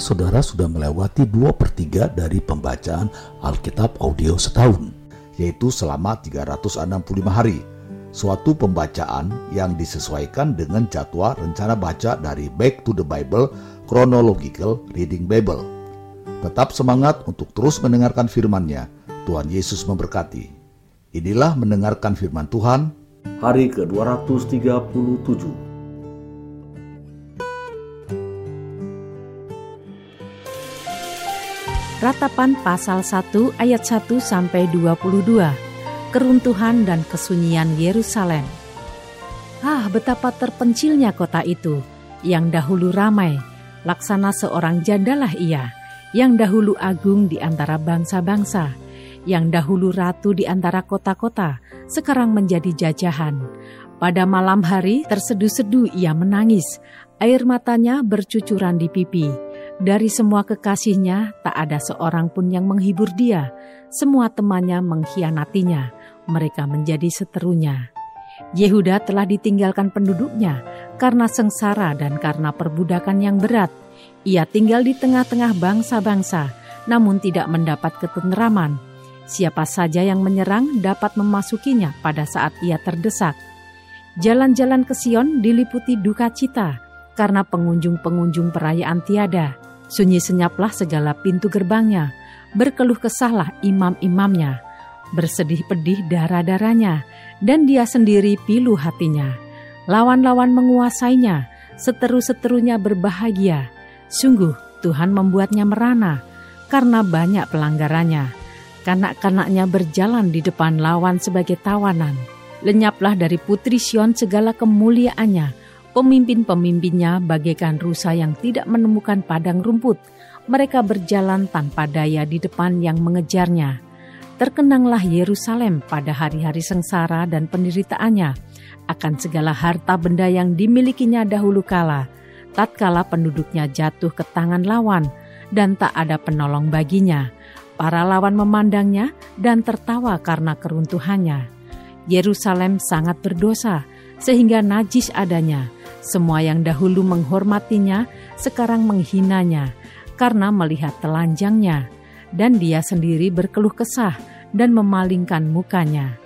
Saudara sudah melewati dua per 3 dari pembacaan Alkitab audio setahun, yaitu selama 365 hari. Suatu pembacaan yang disesuaikan dengan jadwal rencana baca dari Back to the Bible Chronological Reading Bible. Tetap semangat untuk terus mendengarkan firman-Nya. Tuhan Yesus memberkati. Inilah mendengarkan firman Tuhan hari ke-237. Ratapan pasal 1 ayat 1 sampai 22. Keruntuhan dan kesunyian Yerusalem. Ah, betapa terpencilnya kota itu yang dahulu ramai, laksana seorang jandalah ia, yang dahulu agung di antara bangsa-bangsa, yang dahulu ratu di antara kota-kota, sekarang menjadi jajahan. Pada malam hari terseduh-seduh ia menangis, air matanya bercucuran di pipi dari semua kekasihnya, tak ada seorang pun yang menghibur dia. Semua temannya mengkhianatinya. Mereka menjadi seterunya. Yehuda telah ditinggalkan penduduknya karena sengsara dan karena perbudakan yang berat. Ia tinggal di tengah-tengah bangsa-bangsa, namun tidak mendapat ketenteraman. Siapa saja yang menyerang dapat memasukinya pada saat ia terdesak. Jalan-jalan ke Sion diliputi duka cita karena pengunjung-pengunjung perayaan tiada Sunyi senyaplah segala pintu gerbangnya, berkeluh kesahlah imam-imamnya, bersedih pedih darah-darahnya, dan dia sendiri pilu hatinya. Lawan-lawan menguasainya, seteru-seterunya berbahagia. Sungguh Tuhan membuatnya merana, karena banyak pelanggarannya. Kanak-kanaknya berjalan di depan lawan sebagai tawanan. Lenyaplah dari putri Sion segala kemuliaannya, Pemimpin-pemimpinnya bagaikan rusa yang tidak menemukan padang rumput. Mereka berjalan tanpa daya di depan yang mengejarnya. Terkenanglah Yerusalem pada hari-hari sengsara dan penderitaannya akan segala harta benda yang dimilikinya dahulu kala, tatkala penduduknya jatuh ke tangan lawan dan tak ada penolong baginya. Para lawan memandangnya dan tertawa karena keruntuhannya. Yerusalem sangat berdosa, sehingga najis adanya semua yang dahulu menghormatinya sekarang menghinanya karena melihat telanjangnya, dan dia sendiri berkeluh kesah dan memalingkan mukanya.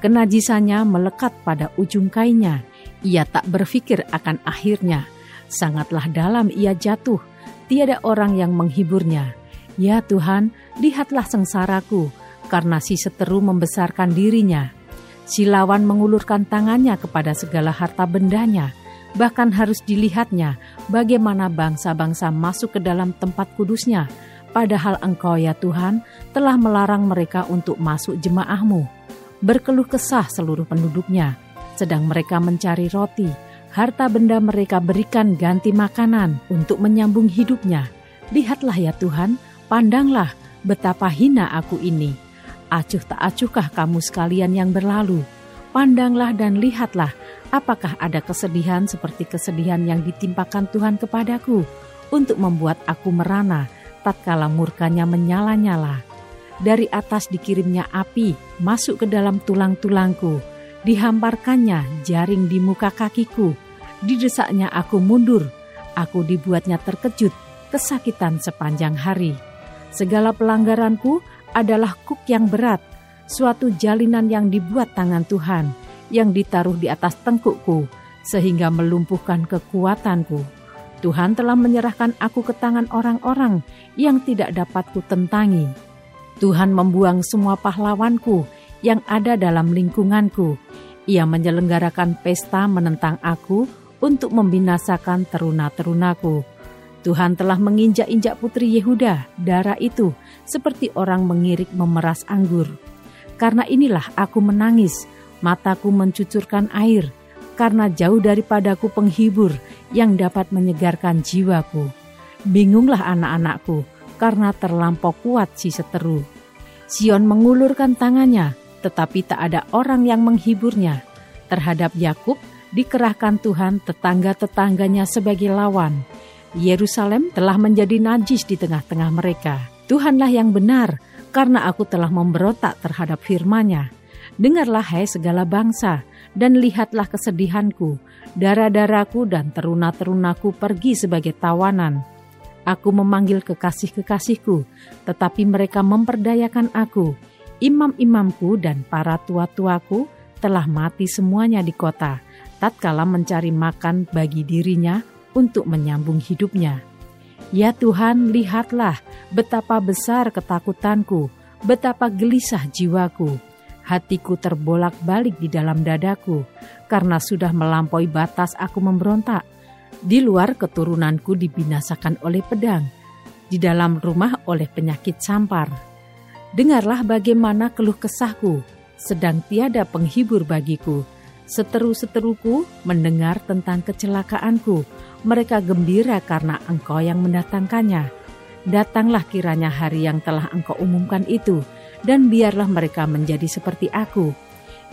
Kenajisannya melekat pada ujung kainnya. Ia tak berpikir akan akhirnya. Sangatlah dalam ia jatuh. Tiada orang yang menghiburnya. Ya Tuhan, lihatlah sengsaraku, karena si seteru membesarkan dirinya. Si lawan mengulurkan tangannya kepada segala harta bendanya Bahkan harus dilihatnya bagaimana bangsa-bangsa masuk ke dalam tempat kudusnya, padahal engkau ya Tuhan telah melarang mereka untuk masuk jemaahmu. Berkeluh kesah seluruh penduduknya, sedang mereka mencari roti, harta benda mereka berikan ganti makanan untuk menyambung hidupnya. Lihatlah ya Tuhan, pandanglah betapa hina aku ini. Acuh tak acuhkah kamu sekalian yang berlalu? Pandanglah dan lihatlah Apakah ada kesedihan seperti kesedihan yang ditimpakan Tuhan kepadaku untuk membuat aku merana tatkala murkanya menyala-nyala? Dari atas dikirimnya api masuk ke dalam tulang-tulangku, dihamparkannya jaring di muka kakiku, didesaknya aku mundur, aku dibuatnya terkejut, kesakitan sepanjang hari. Segala pelanggaranku adalah kuk yang berat, suatu jalinan yang dibuat tangan Tuhan yang ditaruh di atas tengkukku, sehingga melumpuhkan kekuatanku. Tuhan telah menyerahkan aku ke tangan orang-orang yang tidak dapat kutentangi. Tuhan membuang semua pahlawanku yang ada dalam lingkunganku. Ia menyelenggarakan pesta menentang aku untuk membinasakan teruna-terunaku. Tuhan telah menginjak-injak putri Yehuda, darah itu, seperti orang mengirik memeras anggur. Karena inilah aku menangis, mataku mencucurkan air, karena jauh daripadaku penghibur yang dapat menyegarkan jiwaku. Bingunglah anak-anakku, karena terlampau kuat si seteru. Sion mengulurkan tangannya, tetapi tak ada orang yang menghiburnya. Terhadap Yakub dikerahkan Tuhan tetangga-tetangganya sebagai lawan. Yerusalem telah menjadi najis di tengah-tengah mereka. Tuhanlah yang benar, karena aku telah memberontak terhadap firman-Nya. Dengarlah hai segala bangsa, dan lihatlah kesedihanku, darah-darahku dan teruna-terunaku pergi sebagai tawanan. Aku memanggil kekasih-kekasihku, tetapi mereka memperdayakan aku. Imam-imamku dan para tua-tuaku telah mati semuanya di kota, tatkala mencari makan bagi dirinya untuk menyambung hidupnya. Ya Tuhan, lihatlah betapa besar ketakutanku, betapa gelisah jiwaku. Hatiku terbolak-balik di dalam dadaku, karena sudah melampaui batas aku memberontak di luar keturunanku dibinasakan oleh pedang, di dalam rumah oleh penyakit sampar. Dengarlah bagaimana keluh kesahku, sedang tiada penghibur bagiku. Seteru-seteruku mendengar tentang kecelakaanku. Mereka gembira karena engkau yang mendatangkannya. Datanglah kiranya hari yang telah engkau umumkan itu, dan biarlah mereka menjadi seperti aku,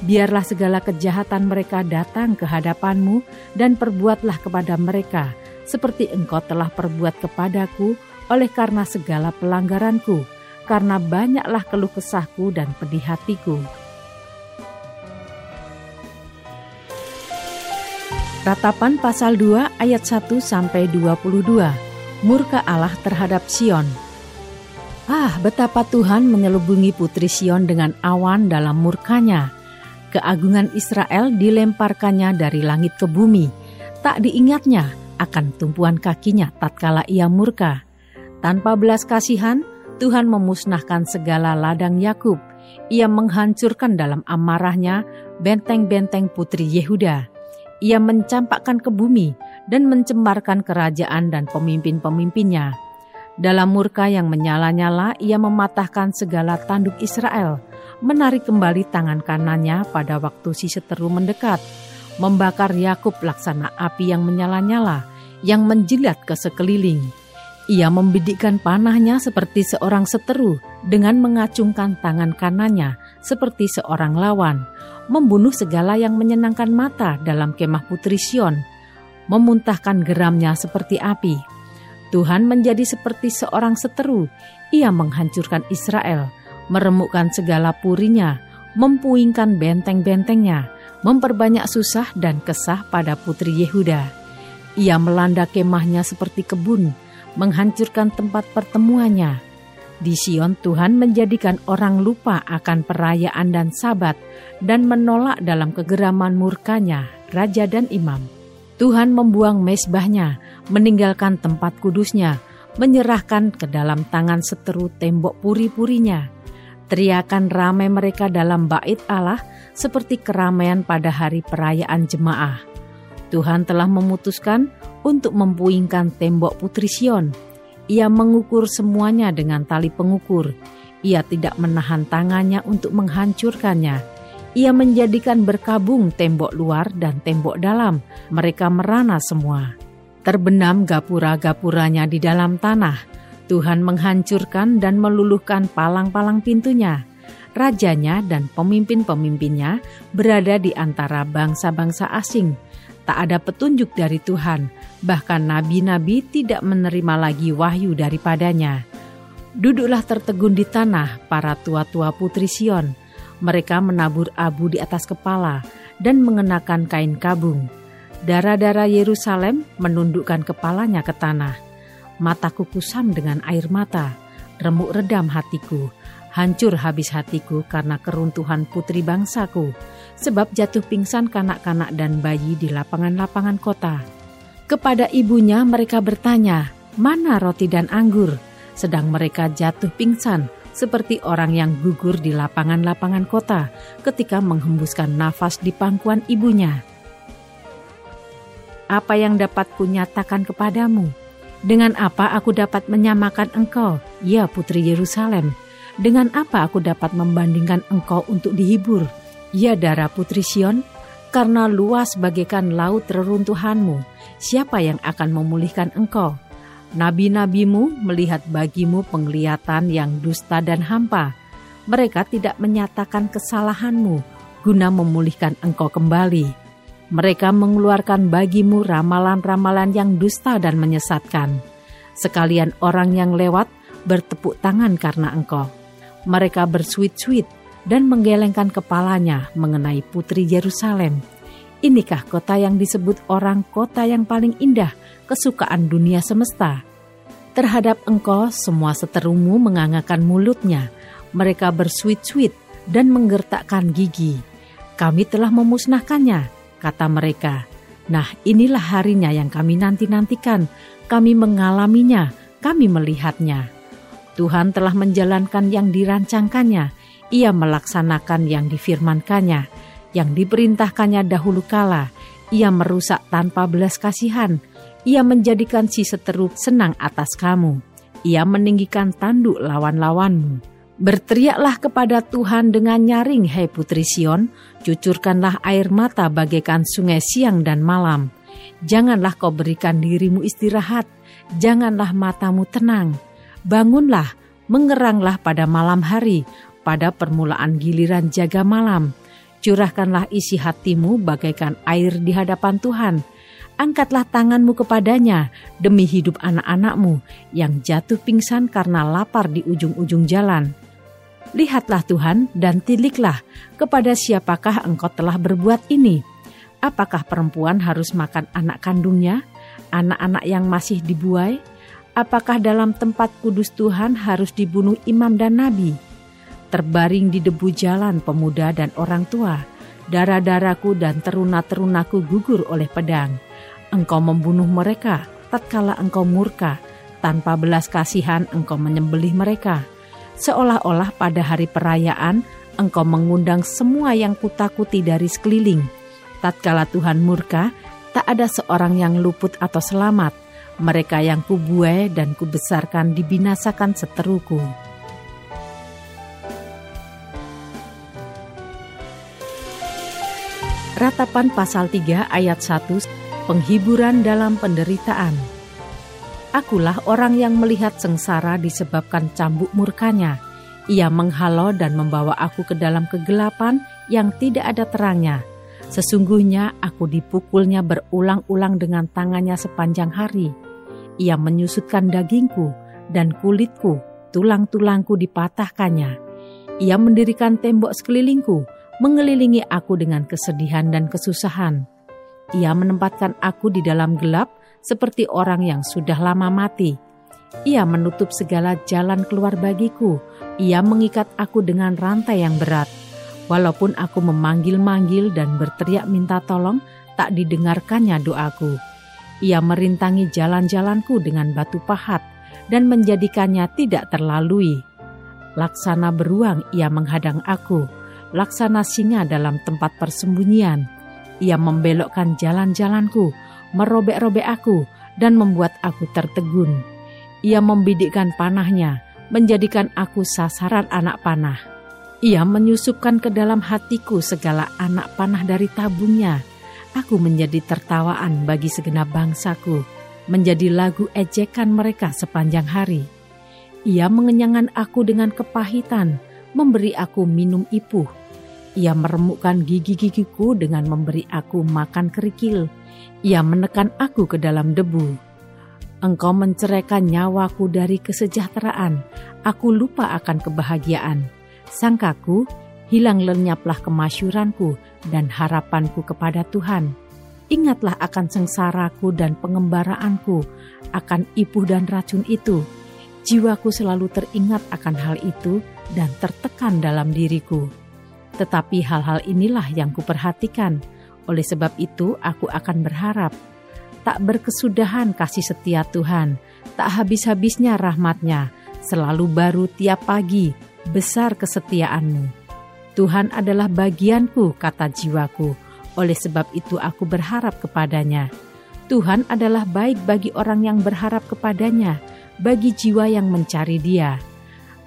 Biarlah segala kejahatan mereka datang ke hadapanmu dan perbuatlah kepada mereka seperti engkau telah perbuat kepadaku oleh karena segala pelanggaranku, karena banyaklah keluh kesahku dan pedih hatiku. Ratapan pasal 2 ayat 1 sampai 22. Murka Allah terhadap Sion. Ah, betapa Tuhan menyelubungi putri Sion dengan awan dalam murkanya keagungan Israel dilemparkannya dari langit ke bumi. Tak diingatnya akan tumpuan kakinya tatkala ia murka. Tanpa belas kasihan, Tuhan memusnahkan segala ladang Yakub. Ia menghancurkan dalam amarahnya benteng-benteng putri Yehuda. Ia mencampakkan ke bumi dan mencembarkan kerajaan dan pemimpin-pemimpinnya. Dalam murka yang menyala-nyala, ia mematahkan segala tanduk Israel menarik kembali tangan kanannya pada waktu si seteru mendekat, membakar Yakub laksana api yang menyala-nyala, yang menjilat ke sekeliling. Ia membidikkan panahnya seperti seorang seteru dengan mengacungkan tangan kanannya seperti seorang lawan, membunuh segala yang menyenangkan mata dalam kemah putri Sion, memuntahkan geramnya seperti api. Tuhan menjadi seperti seorang seteru, ia menghancurkan Israel, meremukkan segala purinya, mempuingkan benteng-bentengnya, memperbanyak susah dan kesah pada putri Yehuda. Ia melanda kemahnya seperti kebun, menghancurkan tempat pertemuannya. Di Sion Tuhan menjadikan orang lupa akan perayaan dan sabat dan menolak dalam kegeraman murkanya raja dan imam. Tuhan membuang mesbahnya, meninggalkan tempat kudusnya, menyerahkan ke dalam tangan seteru tembok puri-purinya Teriakan ramai mereka dalam bait Allah seperti keramaian pada hari perayaan jemaah. Tuhan telah memutuskan untuk mempuingkan tembok putri Sion. Ia mengukur semuanya dengan tali pengukur. Ia tidak menahan tangannya untuk menghancurkannya. Ia menjadikan berkabung tembok luar dan tembok dalam. Mereka merana semua. Terbenam gapura-gapuranya di dalam tanah Tuhan menghancurkan dan meluluhkan palang-palang pintunya. Rajanya dan pemimpin-pemimpinnya berada di antara bangsa-bangsa asing. Tak ada petunjuk dari Tuhan, bahkan nabi-nabi tidak menerima lagi wahyu daripadanya. Duduklah tertegun di tanah para tua-tua putri Sion. Mereka menabur abu di atas kepala dan mengenakan kain kabung. Darah-darah Yerusalem menundukkan kepalanya ke tanah mataku kusam dengan air mata, remuk redam hatiku, hancur habis hatiku karena keruntuhan putri bangsaku, sebab jatuh pingsan kanak-kanak dan bayi di lapangan-lapangan kota. Kepada ibunya mereka bertanya, mana roti dan anggur? Sedang mereka jatuh pingsan seperti orang yang gugur di lapangan-lapangan kota ketika menghembuskan nafas di pangkuan ibunya. Apa yang dapat kunyatakan kepadamu? Dengan apa aku dapat menyamakan engkau, ya Putri Yerusalem? Dengan apa aku dapat membandingkan engkau untuk dihibur, ya darah Putri Sion? Karena luas bagaikan laut reruntuhanmu, siapa yang akan memulihkan engkau? Nabi-nabimu melihat bagimu penglihatan yang dusta dan hampa. Mereka tidak menyatakan kesalahanmu guna memulihkan engkau kembali mereka mengeluarkan bagimu ramalan-ramalan yang dusta dan menyesatkan. Sekalian orang yang lewat bertepuk tangan karena engkau. Mereka bersuit-suit dan menggelengkan kepalanya mengenai putri Yerusalem. Inikah kota yang disebut orang kota yang paling indah, kesukaan dunia semesta. Terhadap engkau semua seterumu mengangakan mulutnya, mereka bersuit-suit dan menggertakkan gigi. Kami telah memusnahkannya, kata mereka. Nah inilah harinya yang kami nanti-nantikan, kami mengalaminya, kami melihatnya. Tuhan telah menjalankan yang dirancangkannya, ia melaksanakan yang difirmankannya, yang diperintahkannya dahulu kala, ia merusak tanpa belas kasihan, ia menjadikan si seteru senang atas kamu. Ia meninggikan tanduk lawan-lawanmu. Berteriaklah kepada Tuhan dengan nyaring, hai putri Sion. Cucurkanlah air mata bagaikan sungai siang dan malam. Janganlah kau berikan dirimu istirahat. Janganlah matamu tenang. Bangunlah, mengeranglah pada malam hari, pada permulaan giliran jaga malam. Curahkanlah isi hatimu bagaikan air di hadapan Tuhan angkatlah tanganmu kepadanya demi hidup anak-anakmu yang jatuh pingsan karena lapar di ujung-ujung jalan. Lihatlah Tuhan dan tiliklah kepada siapakah engkau telah berbuat ini. Apakah perempuan harus makan anak kandungnya, anak-anak yang masih dibuai? Apakah dalam tempat kudus Tuhan harus dibunuh imam dan nabi? Terbaring di debu jalan pemuda dan orang tua, darah-darahku dan teruna-terunaku gugur oleh pedang engkau membunuh mereka tatkala engkau murka, tanpa belas kasihan engkau menyembelih mereka. Seolah-olah pada hari perayaan engkau mengundang semua yang kutakuti dari sekeliling. Tatkala Tuhan murka, tak ada seorang yang luput atau selamat. Mereka yang kubuai dan kubesarkan dibinasakan seteruku. Ratapan pasal 3 ayat 1 penghiburan dalam penderitaan. Akulah orang yang melihat sengsara disebabkan cambuk murkanya. Ia menghalau dan membawa aku ke dalam kegelapan yang tidak ada terangnya. Sesungguhnya aku dipukulnya berulang-ulang dengan tangannya sepanjang hari. Ia menyusutkan dagingku dan kulitku, tulang-tulangku dipatahkannya. Ia mendirikan tembok sekelilingku, mengelilingi aku dengan kesedihan dan kesusahan ia menempatkan aku di dalam gelap seperti orang yang sudah lama mati. Ia menutup segala jalan keluar bagiku. Ia mengikat aku dengan rantai yang berat. Walaupun aku memanggil-manggil dan berteriak minta tolong, tak didengarkannya doaku. Ia merintangi jalan-jalanku dengan batu pahat dan menjadikannya tidak terlalui. Laksana beruang ia menghadang aku, laksana singa dalam tempat persembunyian ia membelokkan jalan-jalanku, merobek-robek aku, dan membuat aku tertegun. Ia membidikkan panahnya, menjadikan aku sasaran anak panah. Ia menyusupkan ke dalam hatiku segala anak panah dari tabungnya. Aku menjadi tertawaan bagi segenap bangsaku, menjadi lagu ejekan mereka sepanjang hari. Ia mengenyangkan aku dengan kepahitan, memberi aku minum ipuh, ia meremukkan gigi-gigiku dengan memberi aku makan kerikil. Ia menekan aku ke dalam debu. Engkau menceraikan nyawaku dari kesejahteraan. Aku lupa akan kebahagiaan. Sangkaku, hilang lenyaplah kemasyuranku dan harapanku kepada Tuhan. Ingatlah akan sengsaraku dan pengembaraanku, akan ipuh dan racun itu. Jiwaku selalu teringat akan hal itu dan tertekan dalam diriku tetapi hal-hal inilah yang kuperhatikan. Oleh sebab itu, aku akan berharap tak berkesudahan kasih setia Tuhan, tak habis-habisnya rahmatnya, selalu baru tiap pagi, besar kesetiaanmu. Tuhan adalah bagianku, kata jiwaku, oleh sebab itu aku berharap kepadanya. Tuhan adalah baik bagi orang yang berharap kepadanya, bagi jiwa yang mencari dia.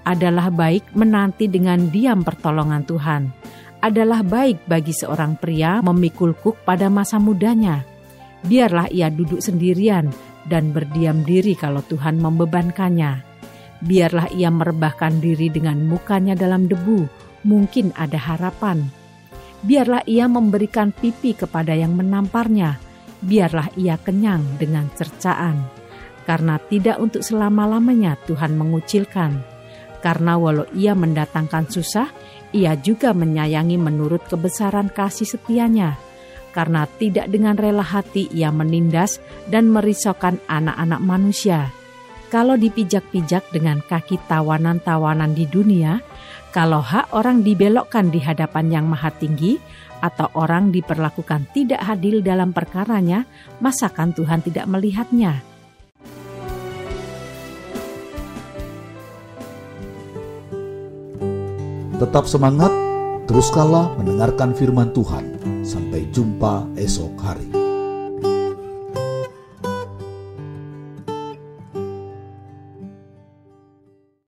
Adalah baik menanti dengan diam pertolongan Tuhan adalah baik bagi seorang pria memikul kuk pada masa mudanya. Biarlah ia duduk sendirian dan berdiam diri kalau Tuhan membebankannya. Biarlah ia merebahkan diri dengan mukanya dalam debu, mungkin ada harapan. Biarlah ia memberikan pipi kepada yang menamparnya. Biarlah ia kenyang dengan cercaan. Karena tidak untuk selama-lamanya Tuhan mengucilkan. Karena walau ia mendatangkan susah, ia juga menyayangi menurut kebesaran kasih setianya, karena tidak dengan rela hati ia menindas dan merisaukan anak-anak manusia. kalau dipijak-pijak dengan kaki tawanan-tawanan di dunia, kalau hak orang dibelokkan di hadapan yang maha tinggi, atau orang diperlakukan tidak adil dalam perkaranya, masakan Tuhan tidak melihatnya? Tetap semangat, teruskanlah mendengarkan firman Tuhan. Sampai jumpa esok hari.